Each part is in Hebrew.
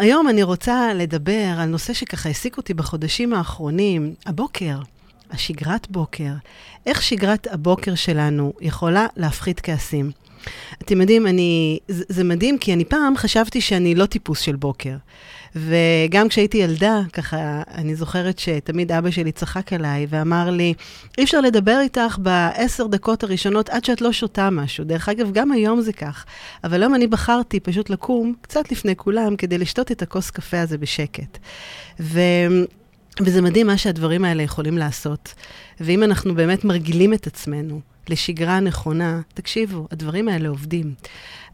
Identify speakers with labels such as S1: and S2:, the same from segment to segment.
S1: היום אני רוצה לדבר על נושא שככה העסיק אותי בחודשים האחרונים, הבוקר, השגרת בוקר. איך שגרת הבוקר שלנו יכולה להפחית כעסים. אתם יודעים, אני, זה, זה מדהים, כי אני פעם חשבתי שאני לא טיפוס של בוקר. וגם כשהייתי ילדה, ככה, אני זוכרת שתמיד אבא שלי צחק עליי ואמר לי, אי אפשר לדבר איתך בעשר דקות הראשונות עד שאת לא שותה משהו. דרך אגב, גם היום זה כך. אבל היום אני בחרתי פשוט לקום קצת לפני כולם כדי לשתות את הכוס קפה הזה בשקט. ו... וזה מדהים מה שהדברים האלה יכולים לעשות. ואם אנחנו באמת מרגילים את עצמנו לשגרה נכונה, תקשיבו, הדברים האלה עובדים.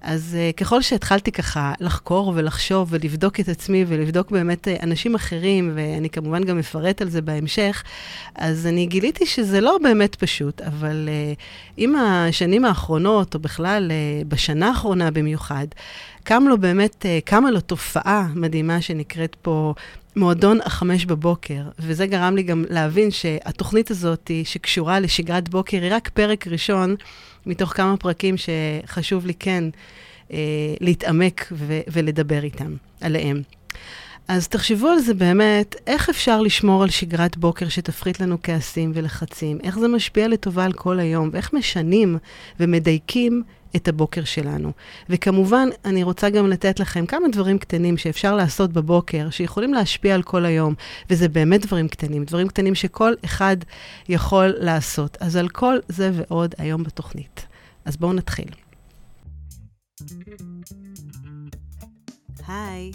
S1: אז uh, ככל שהתחלתי ככה לחקור ולחשוב ולבדוק את עצמי ולבדוק באמת uh, אנשים אחרים, ואני כמובן גם אפרט על זה בהמשך, אז אני גיליתי שזה לא באמת פשוט, אבל uh, עם השנים האחרונות, או בכלל uh, בשנה האחרונה במיוחד, קם לו באמת, uh, קמה לו תופעה מדהימה שנקראת פה מועדון החמש בבוקר, וזה גרם לי גם להבין שהתוכנית הזאת, שקשורה לשגרת בוקר, היא רק פרק ראשון מתוך כמה פרקים שחשוב לי כן אה, להתעמק ולדבר איתם, עליהם. אז תחשבו על זה באמת, איך אפשר לשמור על שגרת בוקר שתפחית לנו כעסים ולחצים? איך זה משפיע לטובה על כל היום? ואיך משנים ומדייקים את הבוקר שלנו. וכמובן, אני רוצה גם לתת לכם כמה דברים קטנים שאפשר לעשות בבוקר, שיכולים להשפיע על כל היום, וזה באמת דברים קטנים, דברים קטנים שכל אחד יכול לעשות. אז על כל זה ועוד היום בתוכנית. אז בואו נתחיל. היי,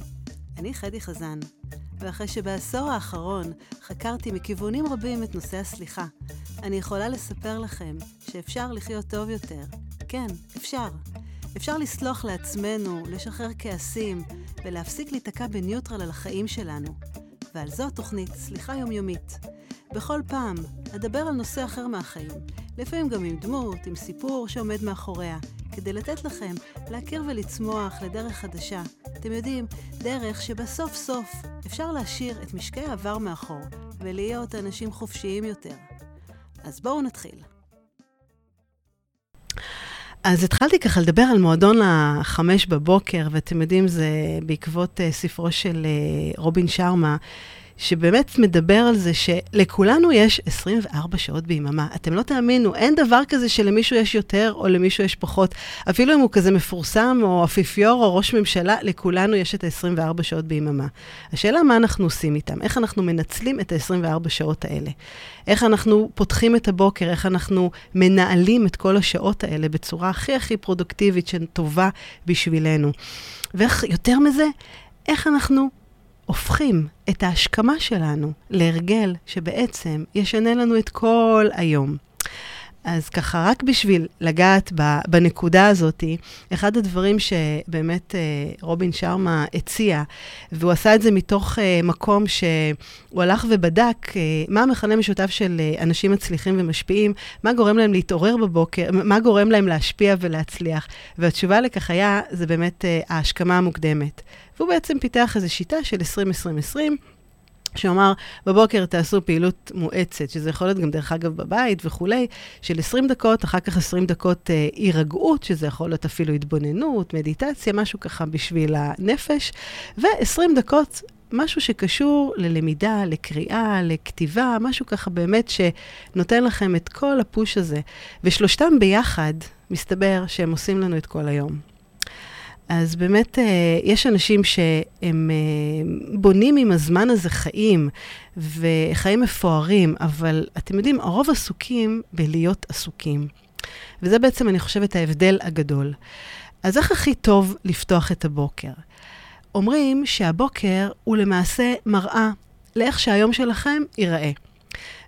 S1: אני חדי חזן, ואחרי שבעשור האחרון חקרתי מכיוונים רבים את נושא הסליחה, אני יכולה לספר לכם שאפשר לחיות טוב יותר, כן, אפשר. אפשר לסלוח לעצמנו, לשחרר כעסים, ולהפסיק להיתקע בניוטרל על החיים שלנו. ועל זו התוכנית, סליחה יומיומית. בכל פעם, אדבר על נושא אחר מהחיים, לפעמים גם עם דמות, עם סיפור שעומד מאחוריה, כדי לתת לכם להכיר ולצמוח לדרך חדשה. אתם יודעים, דרך שבסוף סוף אפשר להשאיר את משקי העבר מאחור, ולהיות אנשים חופשיים יותר. אז בואו נתחיל. אז התחלתי ככה לדבר על מועדון החמש בבוקר, ואתם יודעים, זה בעקבות uh, ספרו של uh, רובין שרמה, שבאמת מדבר על זה שלכולנו יש 24 שעות ביממה. אתם לא תאמינו, אין דבר כזה שלמישהו יש יותר או למישהו יש פחות. אפילו אם הוא כזה מפורסם או אפיפיור או ראש ממשלה, לכולנו יש את ה-24 שעות ביממה. השאלה מה אנחנו עושים איתם, איך אנחנו מנצלים את ה-24 שעות האלה. איך אנחנו פותחים את הבוקר, איך אנחנו מנהלים את כל השעות האלה בצורה הכי הכי פרודוקטיבית שטובה בשבילנו. ואיך, יותר מזה, איך אנחנו הופכים את ההשכמה שלנו להרגל שבעצם ישנה לנו את כל היום. אז ככה, רק בשביל לגעת בנקודה הזאת, אחד הדברים שבאמת אה, רובין שרמה הציע, והוא עשה את זה מתוך אה, מקום שהוא הלך ובדק אה, מה המכנה המשותף של אנשים מצליחים ומשפיעים, מה גורם להם להתעורר בבוקר, מה גורם להם להשפיע ולהצליח. והתשובה לכך היה, זה באמת ההשכמה המוקדמת. והוא בעצם פיתח איזו שיטה של 20-20-20. שאמר, בבוקר תעשו פעילות מואצת, שזה יכול להיות גם דרך אגב בבית וכולי, של 20 דקות, אחר כך 20 דקות אה, הירגעות, שזה יכול להיות אפילו התבוננות, מדיטציה, משהו ככה בשביל הנפש, ו-20 דקות משהו שקשור ללמידה, לקריאה, לכתיבה, משהו ככה באמת שנותן לכם את כל הפוש הזה. ושלושתם ביחד, מסתבר שהם עושים לנו את כל היום. אז באמת אה, יש אנשים שהם אה, בונים עם הזמן הזה חיים, וחיים מפוארים, אבל אתם יודעים, הרוב עסוקים בלהיות עסוקים. וזה בעצם, אני חושבת, ההבדל הגדול. אז איך הכי טוב לפתוח את הבוקר? אומרים שהבוקר הוא למעשה מראה לאיך שהיום שלכם ייראה.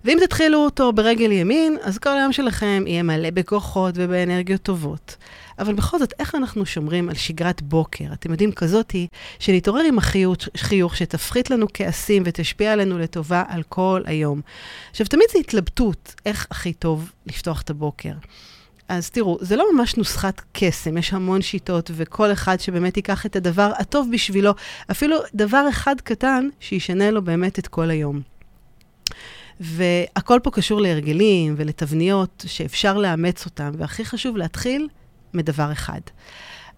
S1: ואם תתחילו אותו ברגל ימין, אז כל היום שלכם יהיה מלא בכוחות ובאנרגיות טובות. אבל בכל זאת, איך אנחנו שומרים על שגרת בוקר? אתם יודעים, כזאתי, שנתעורר עם החיוך, שתפחית לנו כעסים ותשפיע עלינו לטובה על כל היום. עכשיו, תמיד זו התלבטות, איך הכי טוב לפתוח את הבוקר. אז תראו, זה לא ממש נוסחת קסם, יש המון שיטות, וכל אחד שבאמת ייקח את הדבר הטוב בשבילו, אפילו דבר אחד קטן, שישנה לו באמת את כל היום. והכל פה קשור להרגלים ולתבניות שאפשר לאמץ אותם, והכי חשוב להתחיל מדבר אחד.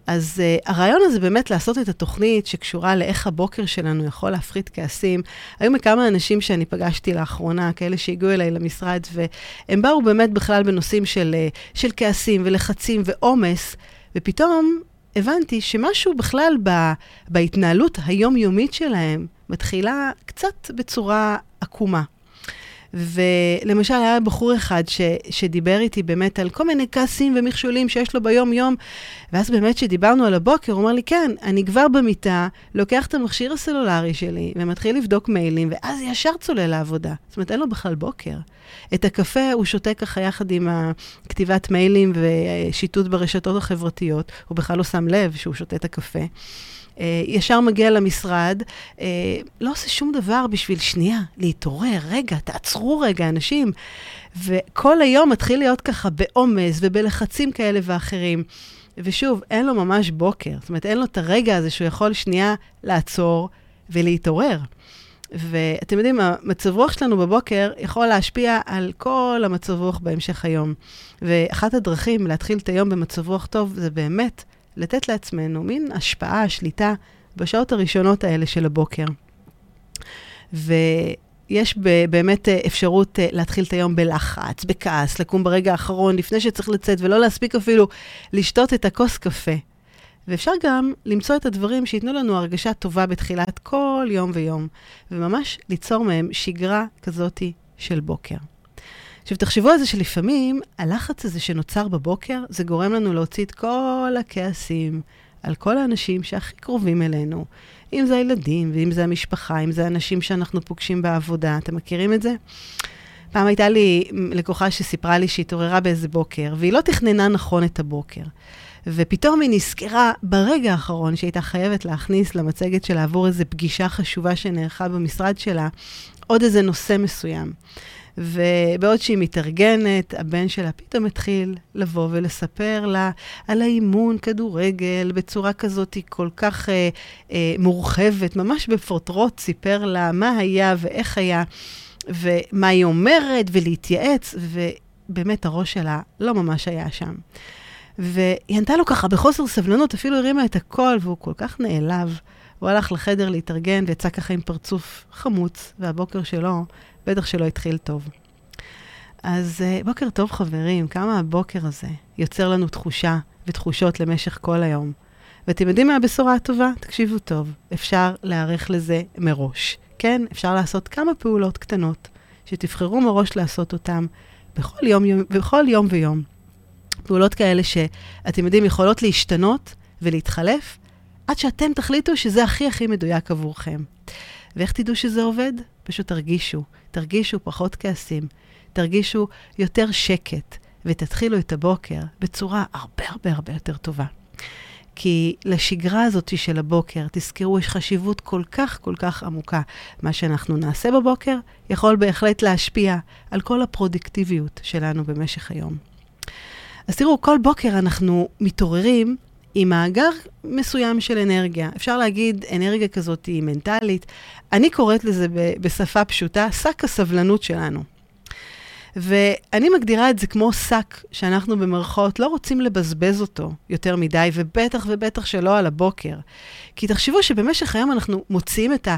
S1: אז uh, הרעיון הזה באמת לעשות את התוכנית שקשורה לאיך הבוקר שלנו יכול להפחית כעסים. היו מכמה אנשים שאני פגשתי לאחרונה, כאלה שהגיעו אליי למשרד, והם באו באמת בכלל בנושאים של, uh, של כעסים ולחצים ועומס, ופתאום הבנתי שמשהו בכלל ב, בהתנהלות היומיומית שלהם מתחילה קצת בצורה עקומה. ולמשל, היה בחור אחד ש, שדיבר איתי באמת על כל מיני כעסים ומכשולים שיש לו ביום-יום, ואז באמת כשדיברנו על הבוקר, הוא אמר לי, כן, אני כבר במיטה, לוקח את המכשיר הסלולרי שלי ומתחיל לבדוק מיילים, ואז ישר צולל לעבודה. זאת אומרת, אין לו בכלל בוקר. את הקפה הוא שותה ככה יחד עם כתיבת מיילים ושיטוט ברשתות החברתיות, הוא בכלל לא שם לב שהוא שותה את הקפה. אה, ישר מגיע למשרד, אה, לא עושה שום דבר בשביל שנייה, להתעורר, רגע, תעצרו רגע, אנשים. וכל היום מתחיל להיות ככה בעומס ובלחצים כאלה ואחרים. ושוב, אין לו ממש בוקר, זאת אומרת, אין לו את הרגע הזה שהוא יכול שנייה לעצור ולהתעורר. ואתם יודעים, המצב רוח שלנו בבוקר יכול להשפיע על כל המצב רוח בהמשך היום. ואחת הדרכים להתחיל את היום במצב רוח טוב זה באמת לתת לעצמנו מין השפעה, שליטה, בשעות הראשונות האלה של הבוקר. ויש באמת אה, אפשרות אה, להתחיל את היום בלחץ, בכעס, לקום ברגע האחרון, לפני שצריך לצאת, ולא להספיק אפילו לשתות את הכוס קפה. ואפשר גם למצוא את הדברים שייתנו לנו הרגשה טובה בתחילת כל יום ויום, וממש ליצור מהם שגרה כזאתי של בוקר. עכשיו, תחשבו על זה שלפעמים הלחץ הזה שנוצר בבוקר, זה גורם לנו להוציא את כל הכעסים על כל האנשים שהכי קרובים אלינו. אם זה הילדים, ואם זה המשפחה, אם זה אנשים שאנחנו פוגשים בעבודה. אתם מכירים את זה? פעם הייתה לי לקוחה שסיפרה לי שהיא התעוררה באיזה בוקר, והיא לא תכננה נכון את הבוקר. ופתאום היא נזכרה ברגע האחרון שהייתה חייבת להכניס למצגת שלה עבור איזו פגישה חשובה שנערכה במשרד שלה, עוד איזה נושא מסוים. ובעוד שהיא מתארגנת, הבן שלה פתאום התחיל לבוא ולספר לה על האימון כדורגל בצורה כזאת כל כך אה, אה, מורחבת, ממש בפרוטרוט סיפר לה מה היה ואיך היה, ומה היא אומרת, ולהתייעץ, ובאמת הראש שלה לא ממש היה שם. והיא ענתה לו ככה בחוסר סבלנות, אפילו הרימה את הקול, והוא כל כך נעלב. הוא הלך לחדר להתארגן ויצא ככה עם פרצוף חמוץ, והבוקר שלו בטח שלא התחיל טוב. אז uh, בוקר טוב, חברים. כמה הבוקר הזה יוצר לנו תחושה ותחושות למשך כל היום. ואתם יודעים מה הבשורה הטובה? תקשיבו טוב, אפשר להיערך לזה מראש. כן, אפשר לעשות כמה פעולות קטנות שתבחרו מראש לעשות אותן בכל יום, יום, בכל יום ויום. פעולות כאלה שאתם יודעים, יכולות להשתנות ולהתחלף, עד שאתם תחליטו שזה הכי הכי מדויק עבורכם. ואיך תדעו שזה עובד? פשוט תרגישו. תרגישו פחות כעסים, תרגישו יותר שקט, ותתחילו את הבוקר בצורה הרבה הרבה הרבה יותר טובה. כי לשגרה הזאת של הבוקר, תזכרו, יש חשיבות כל כך כל כך עמוקה. מה שאנחנו נעשה בבוקר יכול בהחלט להשפיע על כל הפרודקטיביות שלנו במשך היום. אז תראו, כל בוקר אנחנו מתעוררים עם מאגר מסוים של אנרגיה. אפשר להגיד אנרגיה כזאת היא מנטלית. אני קוראת לזה בשפה פשוטה, שק הסבלנות שלנו. ואני מגדירה את זה כמו שק שאנחנו במרכאות לא רוצים לבזבז אותו יותר מדי, ובטח ובטח שלא על הבוקר. כי תחשבו שבמשך היום אנחנו מוציאים את ה...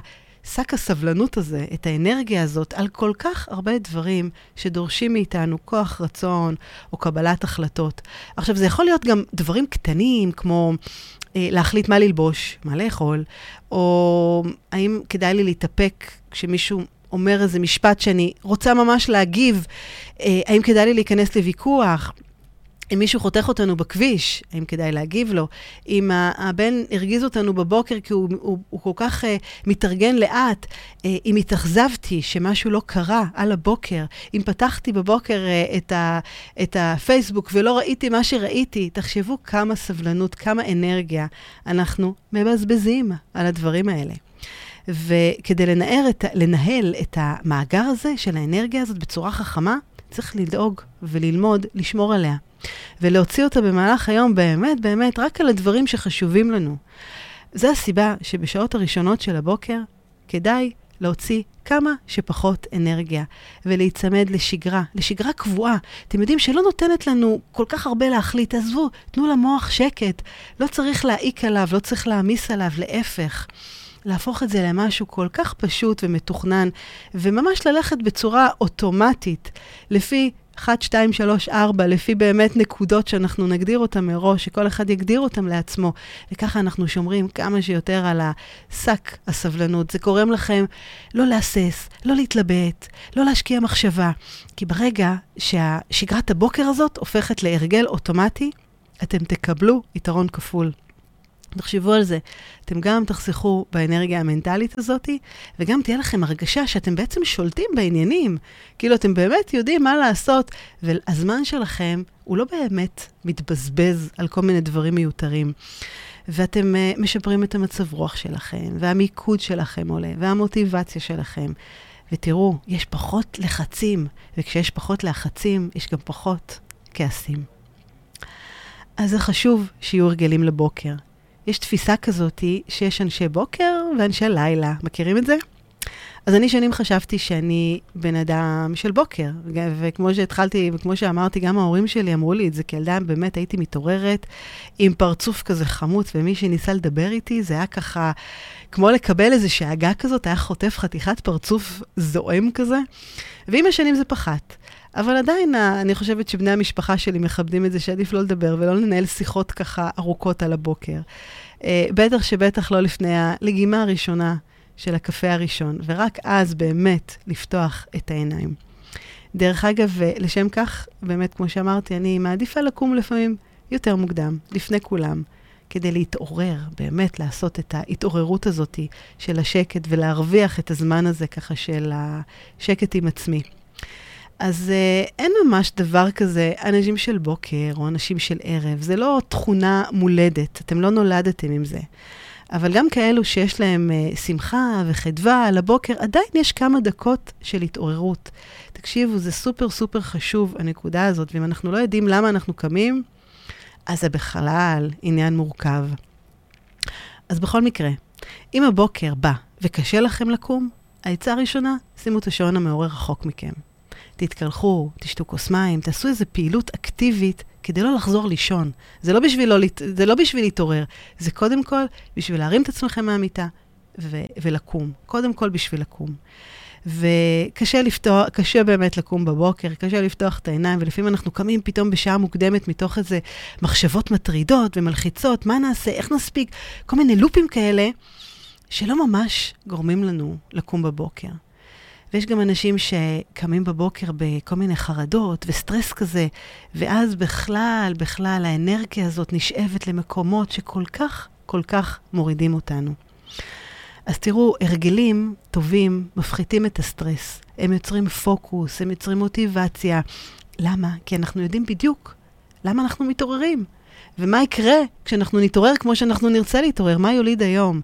S1: שק הסבלנות הזה, את האנרגיה הזאת, על כל כך הרבה דברים שדורשים מאיתנו כוח רצון או קבלת החלטות. עכשיו, זה יכול להיות גם דברים קטנים, כמו אה, להחליט מה ללבוש, מה לאכול, או האם כדאי לי להתאפק כשמישהו אומר איזה משפט שאני רוצה ממש להגיב, אה, האם כדאי לי להיכנס לוויכוח. אם מישהו חותך אותנו בכביש, האם כדאי להגיב לו? אם הבן הרגיז אותנו בבוקר כי הוא, הוא, הוא כל כך uh, מתארגן לאט, uh, אם התאכזבתי שמשהו לא קרה על הבוקר, אם פתחתי בבוקר uh, את, ה, את הפייסבוק ולא ראיתי מה שראיתי, תחשבו כמה סבלנות, כמה אנרגיה אנחנו מבזבזים על הדברים האלה. וכדי לנהל את, לנהל את המאגר הזה של האנרגיה הזאת בצורה חכמה, צריך לדאוג וללמוד לשמור עליה. ולהוציא אותה במהלך היום באמת, באמת, רק על הדברים שחשובים לנו. זו הסיבה שבשעות הראשונות של הבוקר כדאי להוציא כמה שפחות אנרגיה ולהיצמד לשגרה, לשגרה קבועה. אתם יודעים שלא נותנת לנו כל כך הרבה להחליט, עזבו, תנו למוח שקט. לא צריך להעיק עליו, לא צריך להעמיס עליו, להפך. להפוך את זה למשהו כל כך פשוט ומתוכנן, וממש ללכת בצורה אוטומטית, לפי 1, 2, 3, 4, לפי באמת נקודות שאנחנו נגדיר אותן מראש, שכל אחד יגדיר אותן לעצמו, וככה אנחנו שומרים כמה שיותר על השק הסבלנות. זה גורם לכם לא להסס, לא להתלבט, לא להשקיע מחשבה, כי ברגע ששגרת הבוקר הזאת הופכת להרגל אוטומטי, אתם תקבלו יתרון כפול. תחשבו על זה. אתם גם תחסכו באנרגיה המנטלית הזאת, וגם תהיה לכם הרגשה שאתם בעצם שולטים בעניינים. כאילו, אתם באמת יודעים מה לעשות, והזמן שלכם הוא לא באמת מתבזבז על כל מיני דברים מיותרים. ואתם uh, משפרים את המצב רוח שלכם, והמיקוד שלכם עולה, והמוטיבציה שלכם. ותראו, יש פחות לחצים, וכשיש פחות לחצים, יש גם פחות כעסים. אז זה חשוב שיהיו הרגלים לבוקר. יש תפיסה כזאת שיש אנשי בוקר ואנשי לילה. מכירים את זה? אז אני שנים חשבתי שאני בן אדם של בוקר, וכמו שהתחלתי, וכמו שאמרתי, גם ההורים שלי אמרו לי את זה, כילדה באמת הייתי מתעוררת עם פרצוף כזה חמוץ, ומי שניסה לדבר איתי, זה היה ככה, כמו לקבל איזו שאגה כזאת, היה חוטף חתיכת פרצוף זועם כזה, ועם השנים זה פחת. אבל עדיין, אני חושבת שבני המשפחה שלי מכבדים את זה שעדיף לא לדבר ולא לנהל שיחות ככה ארוכות על הבוקר. אה, בטח שבטח לא לפני הלגימה הראשונה של הקפה הראשון, ורק אז באמת לפתוח את העיניים. דרך אגב, אה, לשם כך, באמת, כמו שאמרתי, אני מעדיפה לקום לפעמים יותר מוקדם, לפני כולם, כדי להתעורר, באמת לעשות את ההתעוררות הזאת של השקט ולהרוויח את הזמן הזה ככה של השקט עם עצמי. אז uh, אין ממש דבר כזה, אנשים של בוקר או אנשים של ערב. זה לא תכונה מולדת, אתם לא נולדתם עם זה. אבל גם כאלו שיש להם uh, שמחה וחדווה על הבוקר, עדיין יש כמה דקות של התעוררות. תקשיבו, זה סופר סופר חשוב, הנקודה הזאת, ואם אנחנו לא יודעים למה אנחנו קמים, אז זה בכלל עניין מורכב. אז בכל מקרה, אם הבוקר בא וקשה לכם לקום, העצה הראשונה, שימו את השעון המעורר רחוק מכם. תתקלחו, תשתו כוס מים, תעשו איזו פעילות אקטיבית כדי לא לחזור לישון. זה לא בשביל, לא, זה לא בשביל להתעורר, זה קודם כל בשביל להרים את עצמכם מהמיטה ו- ולקום. קודם כל בשביל לקום. וקשה לפתוח, קשה באמת לקום בבוקר, קשה לפתוח את העיניים, ולפעמים אנחנו קמים פתאום בשעה מוקדמת מתוך איזה מחשבות מטרידות ומלחיצות, מה נעשה, איך נספיק, כל מיני לופים כאלה, שלא ממש גורמים לנו לקום בבוקר. ויש גם אנשים שקמים בבוקר בכל מיני חרדות וסטרס כזה, ואז בכלל, בכלל, האנרגיה הזאת נשאבת למקומות שכל כך, כל כך מורידים אותנו. אז תראו, הרגלים טובים מפחיתים את הסטרס. הם יוצרים פוקוס, הם יוצרים מוטיבציה. למה? כי אנחנו יודעים בדיוק למה אנחנו מתעוררים. ומה יקרה כשאנחנו נתעורר כמו שאנחנו נרצה להתעורר? מה יוליד היום?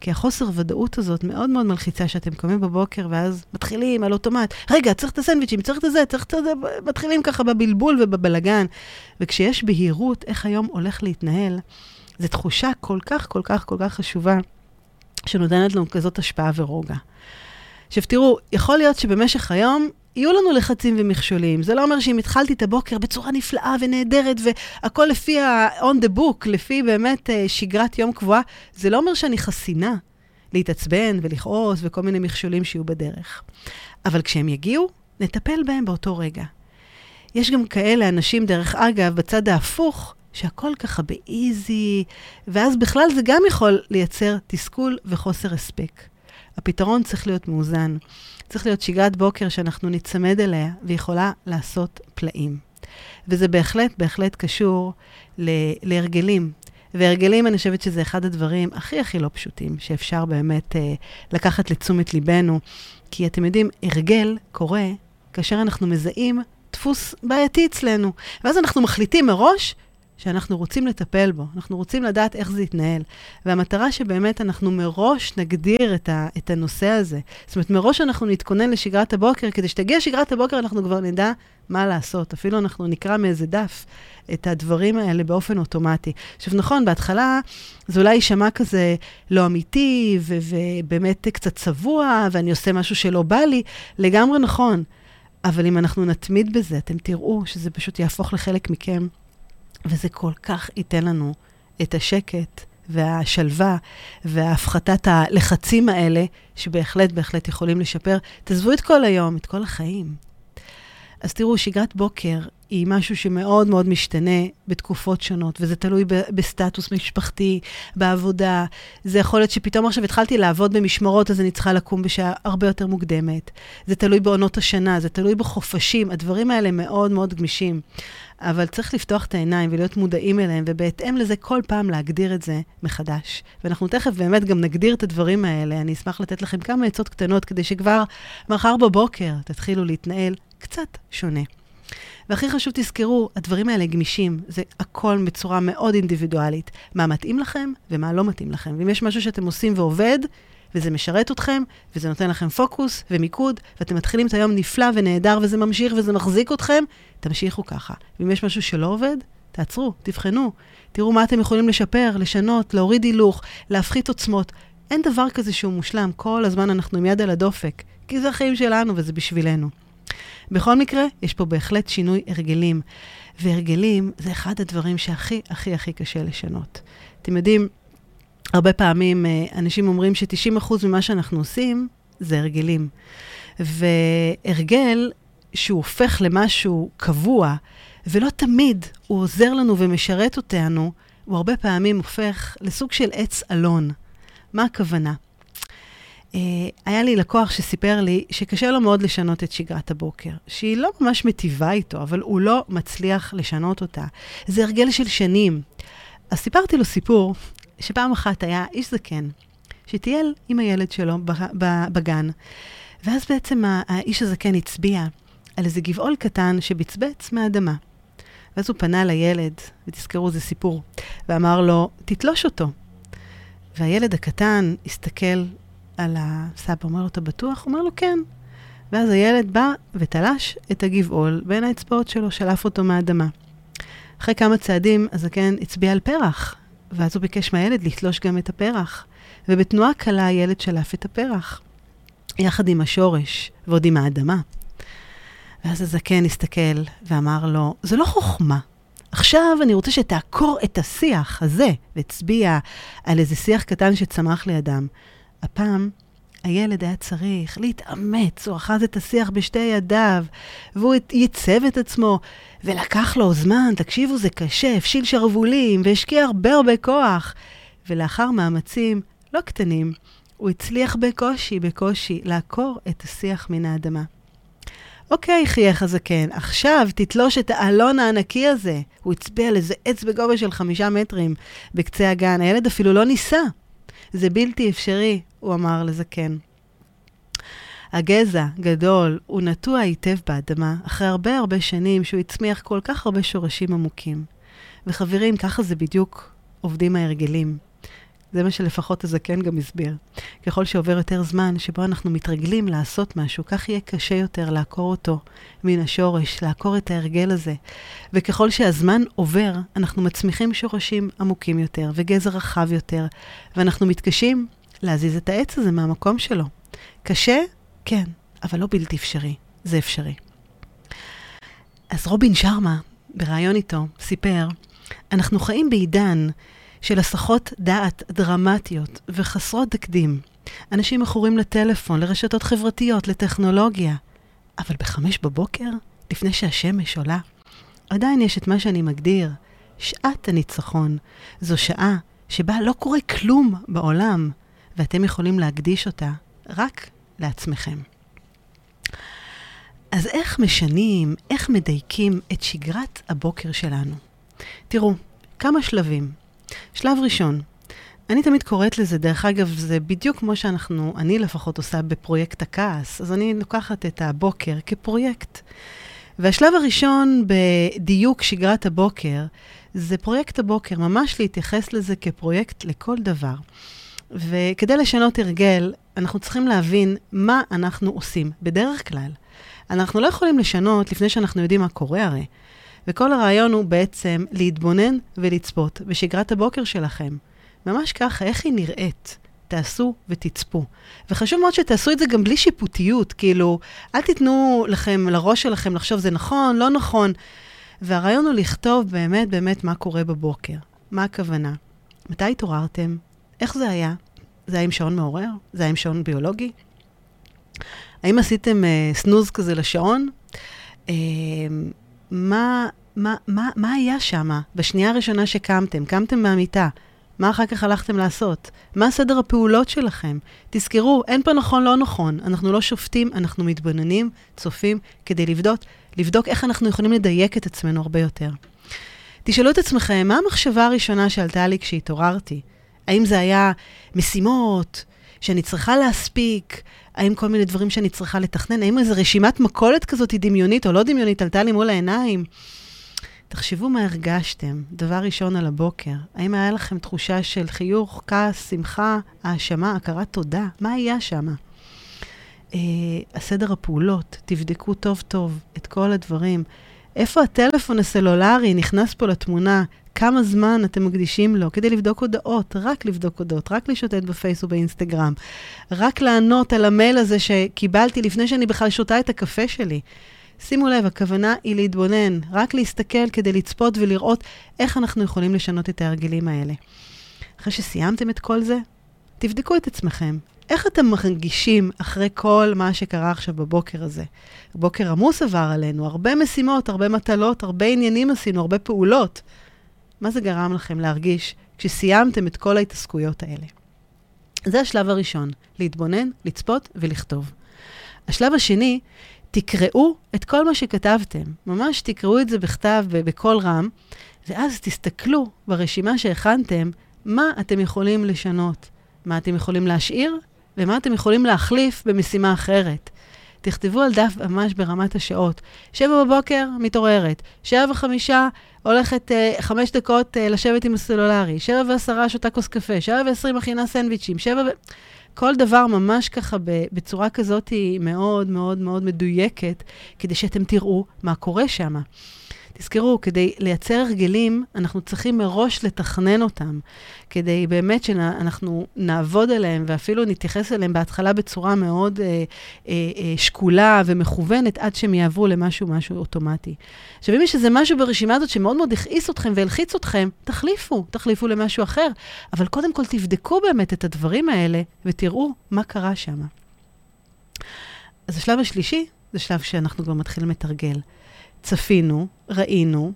S1: כי החוסר ודאות הזאת מאוד מאוד מלחיצה, שאתם קמים בבוקר ואז מתחילים על אוטומט. רגע, צריך את הסנדוויצ'ים, צריך את זה, צריך את זה, מתחילים ככה בבלבול ובבלגן. וכשיש בהירות איך היום הולך להתנהל, זו תחושה כל כך, כל כך, כל כך חשובה, שנותנת לנו כזאת השפעה ורוגע. עכשיו תראו, יכול להיות שבמשך היום יהיו לנו לחצים ומכשולים. זה לא אומר שאם התחלתי את הבוקר בצורה נפלאה ונהדרת, והכל לפי ה-on the book, לפי באמת uh, שגרת יום קבועה, זה לא אומר שאני חסינה להתעצבן ולכעוס וכל מיני מכשולים שיהיו בדרך. אבל כשהם יגיעו, נטפל בהם באותו רגע. יש גם כאלה אנשים, דרך אגב, בצד ההפוך, שהכל ככה באיזי, ואז בכלל זה גם יכול לייצר תסכול וחוסר הספק. הפתרון צריך להיות מאוזן. צריך להיות שגרת בוקר שאנחנו ניצמד אליה ויכולה לעשות פלאים. וזה בהחלט, בהחלט קשור להרגלים. והרגלים, אני חושבת שזה אחד הדברים הכי הכי לא פשוטים, שאפשר באמת אה, לקחת לתשומת ליבנו. כי אתם יודעים, הרגל קורה כאשר אנחנו מזהים דפוס בעייתי אצלנו. ואז אנחנו מחליטים מראש שאנחנו רוצים לטפל בו, אנחנו רוצים לדעת איך זה יתנהל. והמטרה שבאמת אנחנו מראש נגדיר את, ה, את הנושא הזה. זאת אומרת, מראש אנחנו נתכונן לשגרת הבוקר, כדי שתגיע שגרת הבוקר אנחנו כבר נדע מה לעשות. אפילו אנחנו נקרא מאיזה דף את הדברים האלה באופן אוטומטי. עכשיו, נכון, בהתחלה זה אולי יישמע כזה לא אמיתי, ו- ובאמת קצת צבוע, ואני עושה משהו שלא בא לי, לגמרי נכון. אבל אם אנחנו נתמיד בזה, אתם תראו שזה פשוט יהפוך לחלק מכם, וזה כל כך ייתן לנו את השקט והשלווה והפחתת הלחצים האלה, שבהחלט, בהחלט יכולים לשפר. תעזבו את כל היום, את כל החיים. אז תראו, שגרת בוקר היא משהו שמאוד מאוד משתנה בתקופות שונות, וזה תלוי ב- בסטטוס משפחתי, בעבודה. זה יכול להיות שפתאום עכשיו התחלתי לעבוד במשמרות, אז אני צריכה לקום בשעה הרבה יותר מוקדמת. זה תלוי בעונות השנה, זה תלוי בחופשים, הדברים האלה מאוד מאוד גמישים. אבל צריך לפתוח את העיניים ולהיות מודעים אליהם, ובהתאם לזה כל פעם להגדיר את זה מחדש. ואנחנו תכף באמת גם נגדיר את הדברים האלה. אני אשמח לתת לכם כמה עצות קטנות, כדי שכבר מחר בבוקר תתחילו להתנהל קצת שונה. והכי חשוב, תזכרו, הדברים האלה גמישים, זה הכל בצורה מאוד אינדיבידואלית. מה מתאים לכם ומה לא מתאים לכם. ואם יש משהו שאתם עושים ועובד, וזה משרת אתכם, וזה נותן לכם פוקוס ומיקוד, ואתם מתחילים את היום נפלא ונהדר, וזה ממשיך וזה מחזיק אתכם, תמשיכו ככה. ואם יש משהו שלא עובד, תעצרו, תבחנו. תראו מה אתם יכולים לשפר, לשנות, להוריד הילוך, להפחית עוצמות. אין דבר כזה שהוא מושלם, כל הזמן אנחנו עם יד על הדופק, כי זה החיים שלנו וזה בשבילנו. בכל מקרה, יש פה בהחלט שינוי הרגלים. והרגלים זה אחד הדברים שהכי הכי הכי קשה לשנות. אתם יודעים, הרבה פעמים אה, אנשים אומרים ש-90% ממה שאנחנו עושים זה הרגלים. והרגל שהוא הופך למשהו קבוע, ולא תמיד הוא עוזר לנו ומשרת אותנו, הוא הרבה פעמים הופך לסוג של עץ אלון. מה הכוונה? Uh, היה לי לקוח שסיפר לי שקשה לו מאוד לשנות את שגרת הבוקר, שהיא לא ממש מטיבה איתו, אבל הוא לא מצליח לשנות אותה. זה הרגל של שנים. אז סיפרתי לו סיפור, שפעם אחת היה איש זקן, שטייל עם הילד שלו בגן, ואז בעצם האיש הזקן הצביע על איזה גבעול קטן שבצבץ מהאדמה. ואז הוא פנה לילד, ותזכרו, זה סיפור, ואמר לו, תתלוש אותו. והילד הקטן הסתכל על הסבא, אומר לו, אתה בטוח? הוא אומר לו, כן. ואז הילד בא ותלש את הגבעול בין האצבעות שלו, שלף אותו מהאדמה. אחרי כמה צעדים, הזקן הצביע על פרח, ואז הוא ביקש מהילד לתלוש גם את הפרח. ובתנועה קלה הילד שלף את הפרח, יחד עם השורש ועוד עם האדמה. ואז הזקן הסתכל ואמר לו, זה לא חוכמה. עכשיו אני רוצה שתעקור את השיח הזה, והצביע על איזה שיח קטן שצמח לידם. הפעם הילד היה צריך להתאמץ, הוא אחז את השיח בשתי ידיו, והוא ייצב את עצמו, ולקח לו זמן, תקשיבו, זה קשה, הפשיל שרוולים, והשקיע הרבה הרבה כוח. ולאחר מאמצים לא קטנים, הוא הצליח בקושי, בקושי, לעקור את השיח מן האדמה. אוקיי, חייך הזקן, עכשיו תתלוש את האלון הענקי הזה. הוא הצביע על איזה עץ בגובה של חמישה מטרים בקצה הגן. הילד אפילו לא ניסה. זה בלתי אפשרי, הוא אמר לזקן. הגזע גדול, הוא נטוע היטב באדמה, אחרי הרבה הרבה שנים שהוא הצמיח כל כך הרבה שורשים עמוקים. וחברים, ככה זה בדיוק עובדים ההרגלים. זה מה שלפחות הזקן גם הסביר. ככל שעובר יותר זמן שבו אנחנו מתרגלים לעשות משהו, כך יהיה קשה יותר לעקור אותו מן השורש, לעקור את ההרגל הזה. וככל שהזמן עובר, אנחנו מצמיחים שורשים עמוקים יותר וגזר רחב יותר, ואנחנו מתקשים להזיז את העץ הזה מהמקום שלו. קשה? כן, אבל לא בלתי אפשרי. זה אפשרי. אז רובין שרמה, בריאיון איתו, סיפר, אנחנו חיים בעידן של הסחות דעת דרמטיות וחסרות תקדים. אנשים מכורים לטלפון, לרשתות חברתיות, לטכנולוגיה. אבל בחמש בבוקר, לפני שהשמש עולה, עדיין יש את מה שאני מגדיר שעת הניצחון. זו שעה שבה לא קורה כלום בעולם, ואתם יכולים להקדיש אותה רק לעצמכם. אז איך משנים, איך מדייקים את שגרת הבוקר שלנו? תראו, כמה שלבים. שלב ראשון, אני תמיד קוראת לזה, דרך אגב, זה בדיוק כמו שאנחנו, אני לפחות עושה בפרויקט הכעס, אז אני לוקחת את הבוקר כפרויקט. והשלב הראשון בדיוק שגרת הבוקר, זה פרויקט הבוקר, ממש להתייחס לזה כפרויקט לכל דבר. וכדי לשנות הרגל, אנחנו צריכים להבין מה אנחנו עושים. בדרך כלל, אנחנו לא יכולים לשנות לפני שאנחנו יודעים מה קורה הרי. וכל הרעיון הוא בעצם להתבונן ולצפות בשגרת הבוקר שלכם. ממש ככה, איך היא נראית. תעשו ותצפו. וחשוב מאוד שתעשו את זה גם בלי שיפוטיות, כאילו, אל תיתנו לכם, לראש שלכם לחשוב זה נכון, לא נכון. והרעיון הוא לכתוב באמת באמת מה קורה בבוקר. מה הכוונה? מתי התעוררתם? איך זה היה? זה היה עם שעון מעורר? זה היה עם שעון ביולוגי? האם עשיתם uh, סנוז כזה לשעון? Uh, מה, מה, מה, מה היה שם בשנייה הראשונה שקמתם? קמתם מהמיטה. מה אחר כך הלכתם לעשות? מה סדר הפעולות שלכם? תזכרו, אין פה נכון, לא נכון. אנחנו לא שופטים, אנחנו מתבוננים, צופים, כדי לבדוק, לבדוק איך אנחנו יכולים לדייק את עצמנו הרבה יותר. תשאלו את עצמכם, מה המחשבה הראשונה שעלתה לי כשהתעוררתי? האם זה היה משימות שאני צריכה להספיק? האם כל מיני דברים שאני צריכה לתכנן? האם איזו רשימת מכולת כזאת היא דמיונית או לא דמיונית עלתה לי מול העיניים? תחשבו מה הרגשתם, דבר ראשון על הבוקר. האם היה לכם תחושה של חיוך, כעס, שמחה, האשמה, הכרת תודה? מה היה שם? אה, הסדר הפעולות, תבדקו טוב טוב את כל הדברים. איפה הטלפון הסלולרי נכנס פה לתמונה? כמה זמן אתם מקדישים לו כדי לבדוק הודעות, רק לבדוק הודעות, רק לשוטט בפייס ובאינסטגרם, רק לענות על המייל הזה שקיבלתי לפני שאני בכלל שותה את הקפה שלי. שימו לב, הכוונה היא להתבונן, רק להסתכל כדי לצפות ולראות איך אנחנו יכולים לשנות את ההרגלים האלה. אחרי שסיימתם את כל זה, תבדקו את עצמכם. איך אתם מרגישים אחרי כל מה שקרה עכשיו בבוקר הזה? בוקר עמוס עבר עלינו, הרבה משימות, הרבה מטלות, הרבה עניינים עשינו, הרבה פעולות. מה זה גרם לכם להרגיש כשסיימתם את כל ההתעסקויות האלה? זה השלב הראשון, להתבונן, לצפות ולכתוב. השלב השני תקראו את כל מה שכתבתם. ממש תקראו את זה בכתב, בקול רם, ואז תסתכלו ברשימה שהכנתם, מה אתם יכולים לשנות, מה אתם יכולים להשאיר, ומה אתם יכולים להחליף במשימה אחרת. תכתבו על דף ממש ברמת השעות. שבע בבוקר, מתעוררת. שבע וחמישה, הולכת uh, חמש דקות uh, לשבת עם הסלולרי. שבע ועשרה, שותה כוס קפה. שבע ועשרים, מכינה סנדוויצ'ים. שבע ו... כל דבר ממש ככה בצורה כזאת היא מאוד מאוד מאוד מדויקת, כדי שאתם תראו מה קורה שם. תזכרו, כדי לייצר הרגלים, אנחנו צריכים מראש לתכנן אותם, כדי באמת שאנחנו נעבוד עליהם ואפילו נתייחס אליהם בהתחלה בצורה מאוד אה, אה, אה, שקולה ומכוונת, עד שהם יעברו למשהו משהו אוטומטי. עכשיו, אם יש איזה משהו ברשימה הזאת שמאוד מאוד הכעיס אתכם והלחיץ אתכם, תחליפו, תחליפו למשהו אחר. אבל קודם כל תבדקו באמת את הדברים האלה ותראו מה קרה שם. אז השלב השלישי זה שלב שאנחנו כבר מתחילים לתרגל. צפינו, ראינו,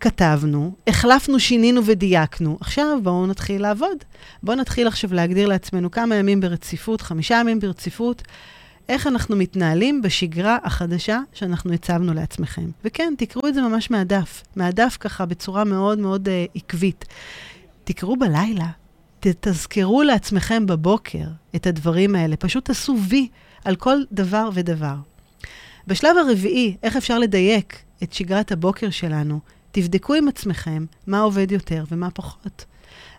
S1: כתבנו, החלפנו, שינינו ודייקנו. עכשיו בואו נתחיל לעבוד. בואו נתחיל עכשיו להגדיר לעצמנו כמה ימים ברציפות, חמישה ימים ברציפות, איך אנחנו מתנהלים בשגרה החדשה שאנחנו הצבנו לעצמכם. וכן, תקראו את זה ממש מהדף, מהדף ככה בצורה מאוד מאוד uh, עקבית. תקראו בלילה, תזכרו לעצמכם בבוקר את הדברים האלה, פשוט תעשו וי על כל דבר ודבר. בשלב הרביעי, איך אפשר לדייק את שגרת הבוקר שלנו? תבדקו עם עצמכם מה עובד יותר ומה פחות.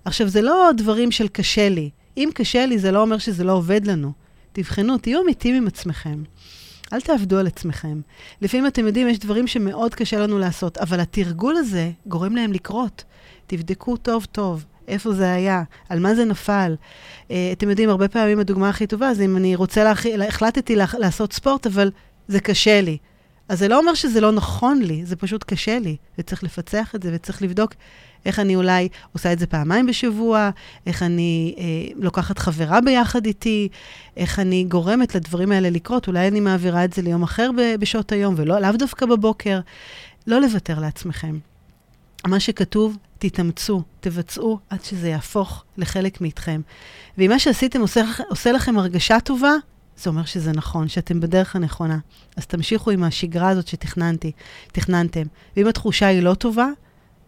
S1: עכשיו, זה לא דברים של קשה לי. אם קשה לי, זה לא אומר שזה לא עובד לנו. תבחנו, תהיו אמיתיים עם עצמכם. אל תעבדו על עצמכם. לפעמים אתם יודעים, יש דברים שמאוד קשה לנו לעשות, אבל התרגול הזה גורם להם לקרות. תבדקו טוב-טוב. איפה זה היה, על מה זה נפל. Uh, אתם יודעים, הרבה פעמים הדוגמה הכי טובה זה אם אני רוצה, להכ... החלטתי לעשות ספורט, אבל זה קשה לי. אז זה לא אומר שזה לא נכון לי, זה פשוט קשה לי, וצריך לפצח את זה, וצריך לבדוק איך אני אולי עושה את זה פעמיים בשבוע, איך אני אה, לוקחת חברה ביחד איתי, איך אני גורמת לדברים האלה לקרות, אולי אני מעבירה את זה ליום אחר בשעות היום, ולא, לאו דווקא בבוקר. לא לוותר לעצמכם. מה שכתוב, תתאמצו, תבצעו עד שזה יהפוך לחלק מאיתכם. ואם מה שעשיתם עושה, עושה לכם הרגשה טובה, זה אומר שזה נכון, שאתם בדרך הנכונה. אז תמשיכו עם השגרה הזאת שתכננתי, תכננתם. ואם התחושה היא לא טובה,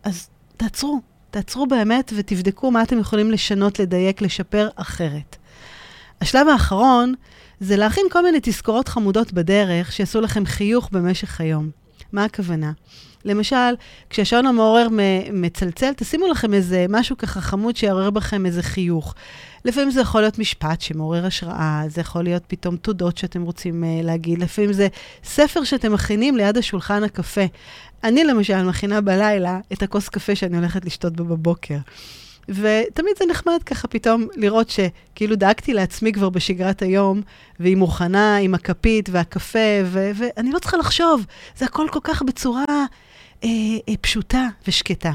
S1: אז תעצרו. תעצרו באמת ותבדקו מה אתם יכולים לשנות, לדייק, לשפר אחרת. השלב האחרון זה להכין כל מיני תזכורות חמודות בדרך שיעשו לכם חיוך במשך היום. מה הכוונה? למשל, כשהשעון המעורר מצלצל, תשימו לכם איזה משהו ככה חמוד שיעורר בכם איזה חיוך. לפעמים זה יכול להיות משפט שמעורר השראה, זה יכול להיות פתאום תודות שאתם רוצים uh, להגיד, לפעמים זה ספר שאתם מכינים ליד השולחן הקפה. אני למשל מכינה בלילה את הכוס קפה שאני הולכת לשתות בה בבוקר. ותמיד זה נחמד ככה פתאום לראות שכאילו דאגתי לעצמי כבר בשגרת היום, והיא מוכנה עם הכפית והקפה, ו- ואני לא צריכה לחשוב, זה הכל כל כך בצורה אה, אה, פשוטה ושקטה.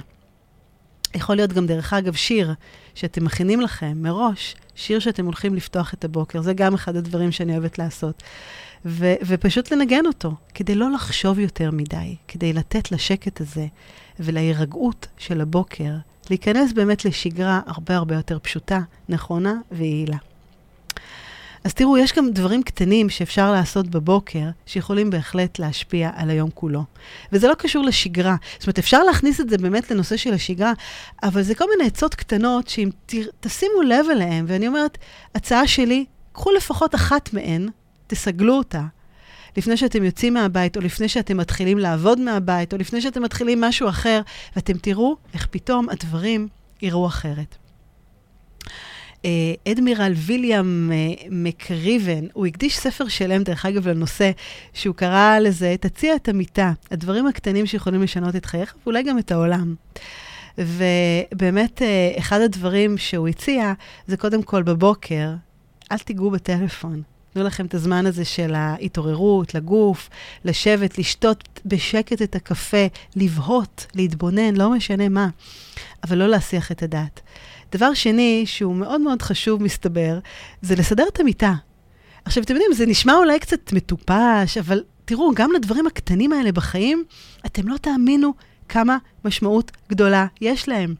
S1: יכול להיות גם, דרך אגב, שיר שאתם מכינים לכם מראש, שיר שאתם הולכים לפתוח את הבוקר, זה גם אחד הדברים שאני אוהבת לעשות. ו- ופשוט לנגן אותו, כדי לא לחשוב יותר מדי, כדי לתת לשקט הזה ולהירגעות של הבוקר, להיכנס באמת לשגרה הרבה הרבה יותר פשוטה, נכונה ויעילה. אז תראו, יש גם דברים קטנים שאפשר לעשות בבוקר, שיכולים בהחלט להשפיע על היום כולו. וזה לא קשור לשגרה. זאת אומרת, אפשר להכניס את זה באמת לנושא של השגרה, אבל זה כל מיני עצות קטנות שאם ת, תשימו לב אליהן, ואני אומרת, הצעה שלי, קחו לפחות אחת מהן, תסגלו אותה, לפני שאתם יוצאים מהבית, או לפני שאתם מתחילים לעבוד מהבית, או לפני שאתם מתחילים משהו אחר, ואתם תראו איך פתאום הדברים יראו אחרת. אה, אדמירל ויליאם אה, מקריבן, הוא הקדיש ספר שלם, דרך אגב, לנושא, שהוא קרא לזה, תציע את המיטה, הדברים הקטנים שיכולים לשנות את חייך, ואולי גם את העולם. ובאמת, אה, אחד הדברים שהוא הציע, זה קודם כל בבוקר, אל תיגעו בטלפון. תנו לכם את הזמן הזה של ההתעוררות, לגוף, לשבת, לשתות בשקט את הקפה, לבהות, להתבונן, לא משנה מה, אבל לא להסיח את הדעת. דבר שני, שהוא מאוד מאוד חשוב, מסתבר, זה לסדר את המיטה. עכשיו, אתם יודעים, זה נשמע אולי קצת מטופש, אבל תראו, גם לדברים הקטנים האלה בחיים, אתם לא תאמינו כמה משמעות גדולה יש להם.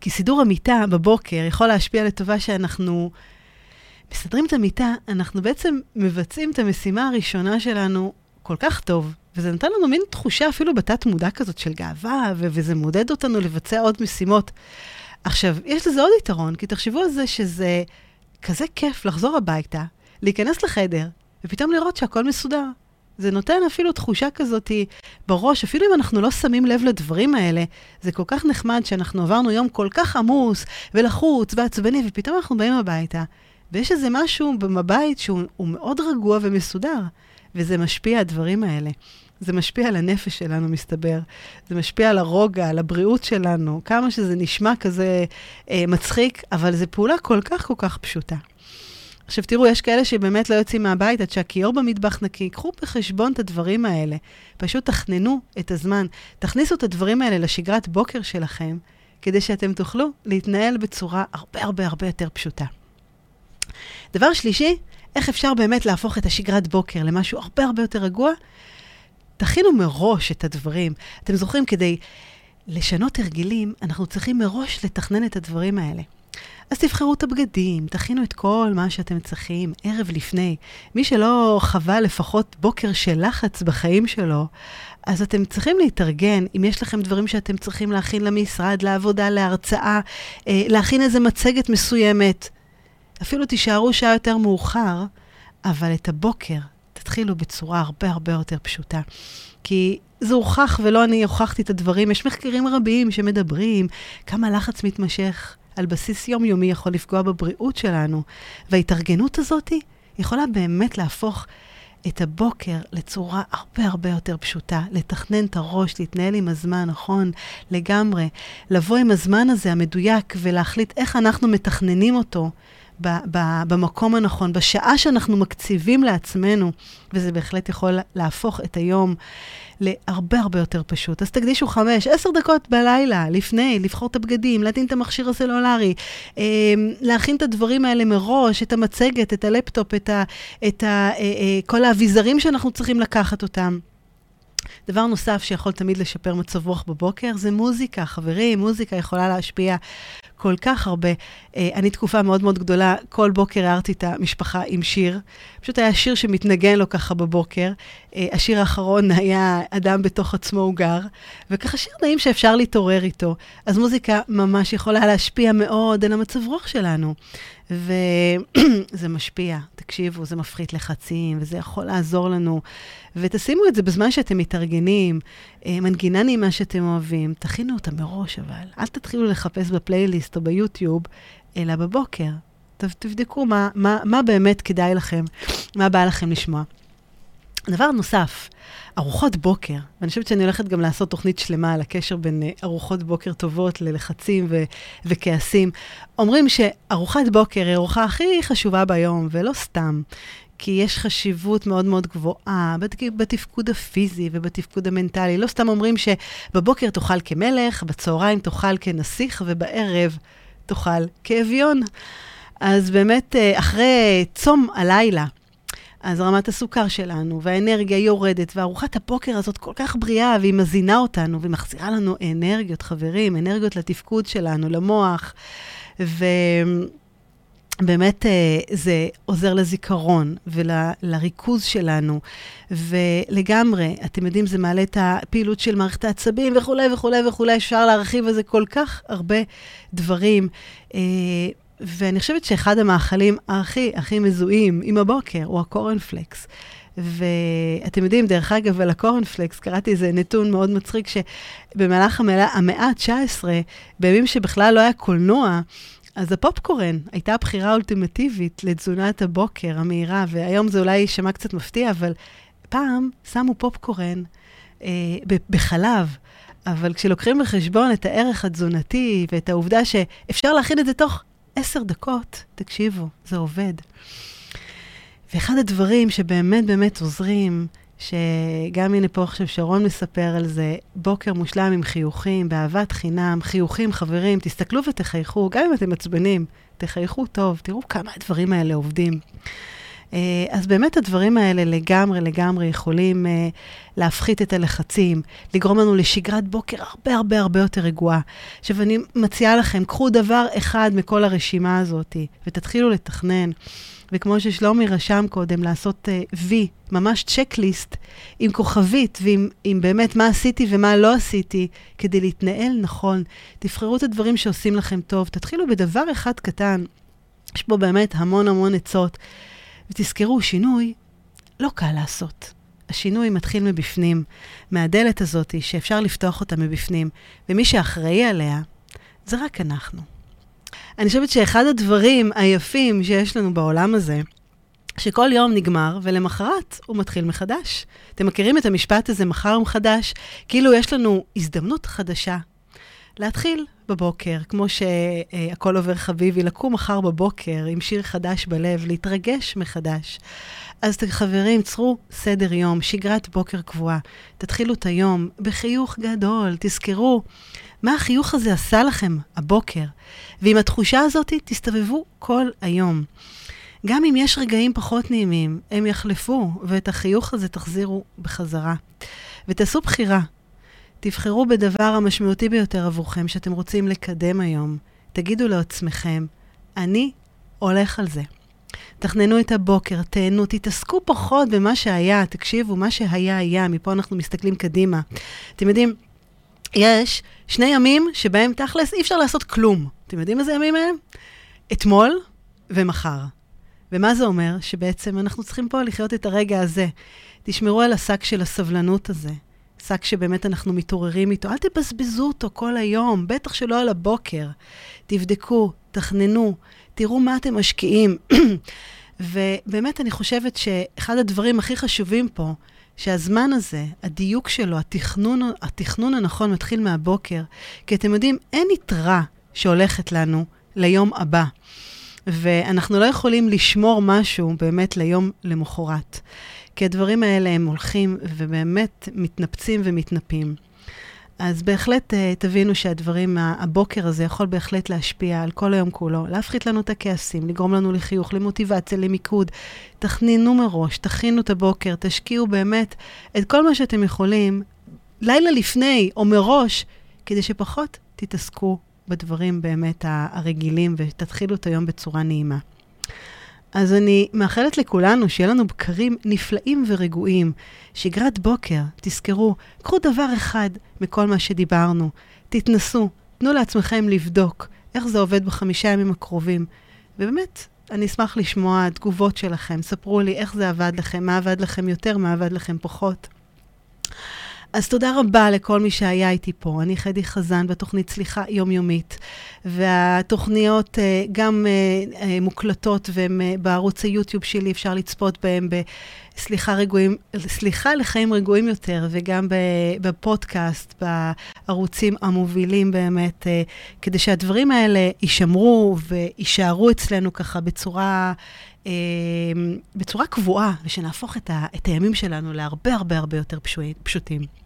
S1: כי סידור המיטה בבוקר יכול להשפיע לטובה שאנחנו מסדרים את המיטה, אנחנו בעצם מבצעים את המשימה הראשונה שלנו כל כך טוב, וזה נתן לנו מין תחושה אפילו בתת-מודע כזאת של גאווה, ו- וזה מודד אותנו לבצע עוד משימות. עכשיו, יש לזה עוד יתרון, כי תחשבו על זה שזה כזה כיף לחזור הביתה, להיכנס לחדר, ופתאום לראות שהכל מסודר. זה נותן אפילו תחושה כזאת בראש, אפילו אם אנחנו לא שמים לב לדברים האלה, זה כל כך נחמד שאנחנו עברנו יום כל כך עמוס ולחוץ ועצבני, ופתאום אנחנו באים הביתה, ויש איזה משהו בבית שהוא מאוד רגוע ומסודר, וזה משפיע, הדברים האלה. זה משפיע על הנפש שלנו, מסתבר. זה משפיע על הרוגע, על הבריאות שלנו, כמה שזה נשמע כזה אה, מצחיק, אבל זו פעולה כל כך כל כך פשוטה. עכשיו תראו, יש כאלה שבאמת לא יוצאים מהבית עד שהכיור במטבח נקי. קחו בחשבון את הדברים האלה. פשוט תכננו את הזמן. תכניסו את הדברים האלה לשגרת בוקר שלכם, כדי שאתם תוכלו להתנהל בצורה הרבה הרבה הרבה יותר פשוטה. דבר שלישי, איך אפשר באמת להפוך את השגרת בוקר למשהו הרבה הרבה יותר רגוע? תכינו מראש את הדברים. אתם זוכרים, כדי לשנות הרגלים, אנחנו צריכים מראש לתכנן את הדברים האלה. אז תבחרו את הבגדים, תכינו את כל מה שאתם צריכים ערב לפני. מי שלא חווה לפחות בוקר של לחץ בחיים שלו, אז אתם צריכים להתארגן. אם יש לכם דברים שאתם צריכים להכין למשרד, לעבודה, להרצאה, אה, להכין איזה מצגת מסוימת, אפילו תישארו שעה יותר מאוחר, אבל את הבוקר תתחילו בצורה הרבה הרבה יותר פשוטה. כי זה הוכח, ולא אני הוכחתי את הדברים, יש מחקרים רבים שמדברים כמה לחץ מתמשך על בסיס יומיומי יכול לפגוע בבריאות שלנו. וההתארגנות הזאת יכולה באמת להפוך את הבוקר לצורה הרבה הרבה יותר פשוטה, לתכנן את הראש, להתנהל עם הזמן, נכון, לגמרי. לבוא עם הזמן הזה המדויק ולהחליט איך אנחנו מתכננים אותו במקום הנכון, בשעה שאנחנו מקציבים לעצמנו, וזה בהחלט יכול להפוך את היום להרבה הרבה יותר פשוט. אז תקדישו חמש, עשר דקות בלילה, לפני, לבחור את הבגדים, להטעין את המכשיר הסלולרי, אה, להכין את הדברים האלה מראש, את המצגת, את הלפטופ, את, ה, את ה, אה, אה, כל האביזרים שאנחנו צריכים לקחת אותם. דבר נוסף שיכול תמיד לשפר מצב רוח בבוקר זה מוזיקה. חברים, מוזיקה יכולה להשפיע כל כך הרבה. אה, אני תקופה מאוד מאוד גדולה, כל בוקר הערתי את המשפחה עם שיר. פשוט היה שיר שמתנגן לו ככה בבוקר. השיר האחרון היה אדם בתוך עצמו הוא גר, וככה שיר נעים שאפשר להתעורר איתו. אז מוזיקה ממש יכולה להשפיע מאוד על המצב רוח שלנו. וזה משפיע, תקשיבו, זה מפחית לחצים, וזה יכול לעזור לנו. ותשימו את זה בזמן שאתם מתארגנים, אה, מנגינה נעימה שאתם אוהבים, תכינו אותה מראש, אבל אל תתחילו לחפש בפלייליסט או ביוטיוב, אלא בבוקר. תבדקו מה, מה, מה באמת כדאי לכם, מה בא לכם לשמוע. דבר נוסף, ארוחות בוקר, ואני חושבת שאני הולכת גם לעשות תוכנית שלמה על הקשר בין uh, ארוחות בוקר טובות ללחצים ו- וכעסים. אומרים שארוחת בוקר היא הארוחה הכי חשובה ביום, ולא סתם. כי יש חשיבות מאוד מאוד גבוהה בתפקוד הפיזי ובתפקוד המנטלי. לא סתם אומרים שבבוקר תאכל כמלך, בצהריים תאכל כנסיך, ובערב תאכל כאביון. אז באמת, אה, אחרי צום הלילה, אז רמת הסוכר שלנו והאנרגיה יורדת, וארוחת הבוקר הזאת כל כך בריאה, והיא מזינה אותנו, והיא מחזירה לנו אנרגיות, חברים, אנרגיות לתפקוד שלנו, למוח. ובאמת אה, זה עוזר לזיכרון ולריכוז שלנו, ולגמרי, אתם יודעים, זה מעלה את הפעילות של מערכת העצבים וכולי וכולי וכולי, אפשר להרחיב על זה כל כך הרבה דברים. ואני חושבת שאחד המאכלים הכי הכי מזוהים עם הבוקר הוא הקורנפלקס. ואתם יודעים, דרך אגב, על הקורנפלקס, קראתי איזה נתון מאוד מצחיק, שבמהלך המאה, המאה ה-19, בימים שבכלל לא היה קולנוע, אז הפופקורן הייתה הבחירה האולטימטיבית לתזונת הבוקר המהירה, והיום זה אולי יישמע קצת מפתיע, אבל פעם שמו פופקורן אה, בחלב. אבל כשלוקחים בחשבון את הערך התזונתי ואת העובדה שאפשר להכין את זה תוך עשר דקות, תקשיבו, זה עובד. ואחד הדברים שבאמת באמת עוזרים, שגם הנה פה עכשיו שרון מספר על זה, בוקר מושלם עם חיוכים, באהבת חינם, חיוכים, חברים, תסתכלו ותחייכו, גם אם אתם עצבנים, תחייכו טוב, תראו כמה הדברים האלה עובדים. אה, אז באמת הדברים האלה לגמרי לגמרי יכולים uh, להפחית את הלחצים, לגרום לנו לשגרת בוקר הרבה הרבה הרבה יותר רגועה. עכשיו, אני מציעה לכם, קחו דבר אחד מכל הרשימה הזאת ותתחילו לתכנן. וכמו ששלומי רשם קודם, לעשות uh, וי, ממש צ'קליסט עם כוכבית ועם עם באמת מה עשיתי ומה לא עשיתי, כדי להתנהל נכון. תבחרו את הדברים שעושים לכם טוב. תתחילו בדבר אחד קטן. יש פה באמת המון המון עצות. ותזכרו, שינוי לא קל לעשות. השינוי מתחיל מבפנים, מהדלת הזאת שאפשר לפתוח אותה מבפנים, ומי שאחראי עליה זה רק אנחנו. אני חושבת שאחד הדברים היפים שיש לנו בעולם הזה, שכל יום נגמר, ולמחרת הוא מתחיל מחדש. אתם מכירים את המשפט הזה, מחר מחדש? כאילו יש לנו הזדמנות חדשה להתחיל בבוקר, כמו שהכל עובר חביבי, לקום מחר בבוקר עם שיר חדש בלב, להתרגש מחדש. אז חברים, צרו סדר יום, שגרת בוקר קבועה. תתחילו את היום בחיוך גדול, תזכרו מה החיוך הזה עשה לכם הבוקר. ועם התחושה הזאת תסתובבו כל היום. גם אם יש רגעים פחות נעימים, הם יחלפו, ואת החיוך הזה תחזירו בחזרה. ותעשו בחירה, תבחרו בדבר המשמעותי ביותר עבורכם שאתם רוצים לקדם היום. תגידו לעצמכם, אני הולך על זה. תכננו את הבוקר, תהנו, תתעסקו פחות במה שהיה, תקשיבו, מה שהיה היה, מפה אנחנו מסתכלים קדימה. אתם יודעים, יש שני ימים שבהם תכלס אי אפשר לעשות כלום. אתם יודעים איזה ימים הם? אתמול ומחר. ומה זה אומר? שבעצם אנחנו צריכים פה לחיות את הרגע הזה. תשמרו על השק של הסבלנות הזה. שק שבאמת אנחנו מתעוררים איתו. אל תבזבזו אותו כל היום, בטח שלא על הבוקר. תבדקו, תכננו, תראו מה אתם משקיעים. ובאמת, אני חושבת שאחד הדברים הכי חשובים פה, שהזמן הזה, הדיוק שלו, התכנון, התכנון הנכון מתחיל מהבוקר, כי אתם יודעים, אין יתרה שהולכת לנו ליום הבא. ואנחנו לא יכולים לשמור משהו באמת ליום למחרת. כי הדברים האלה הם הולכים ובאמת מתנפצים ומתנפים. אז בהחלט uh, תבינו שהדברים, הבוקר הזה יכול בהחלט להשפיע על כל היום כולו, להפחית לנו את הכעסים, לגרום לנו לחיוך, למוטיבציה, למיקוד. תכננו מראש, תכינו את הבוקר, תשקיעו באמת את כל מה שאתם יכולים, לילה לפני או מראש, כדי שפחות תתעסקו בדברים באמת הרגילים ותתחילו את היום בצורה נעימה. אז אני מאחלת לכולנו שיהיה לנו בקרים נפלאים ורגועים. שגרת בוקר, תזכרו, קחו דבר אחד מכל מה שדיברנו, תתנסו, תנו לעצמכם לבדוק איך זה עובד בחמישה ימים הקרובים, ובאמת, אני אשמח לשמוע תגובות שלכם. ספרו לי איך זה עבד לכם, מה עבד לכם יותר, מה עבד לכם פחות. אז תודה רבה לכל מי שהיה איתי פה. אני חדי חזן בתוכנית סליחה יומיומית, והתוכניות אה, גם אה, אה, מוקלטות והן בערוץ היוטיוב שלי, אפשר לצפות בהן בסליחה רגועים, סליחה לחיים רגועים יותר, וגם בפודקאסט, בערוצים המובילים באמת, כדי שהדברים האלה יישמרו ויישארו אצלנו ככה בצורה... בצורה קבועה, ושנהפוך את, ה, את הימים שלנו להרבה הרבה הרבה יותר פשוטים.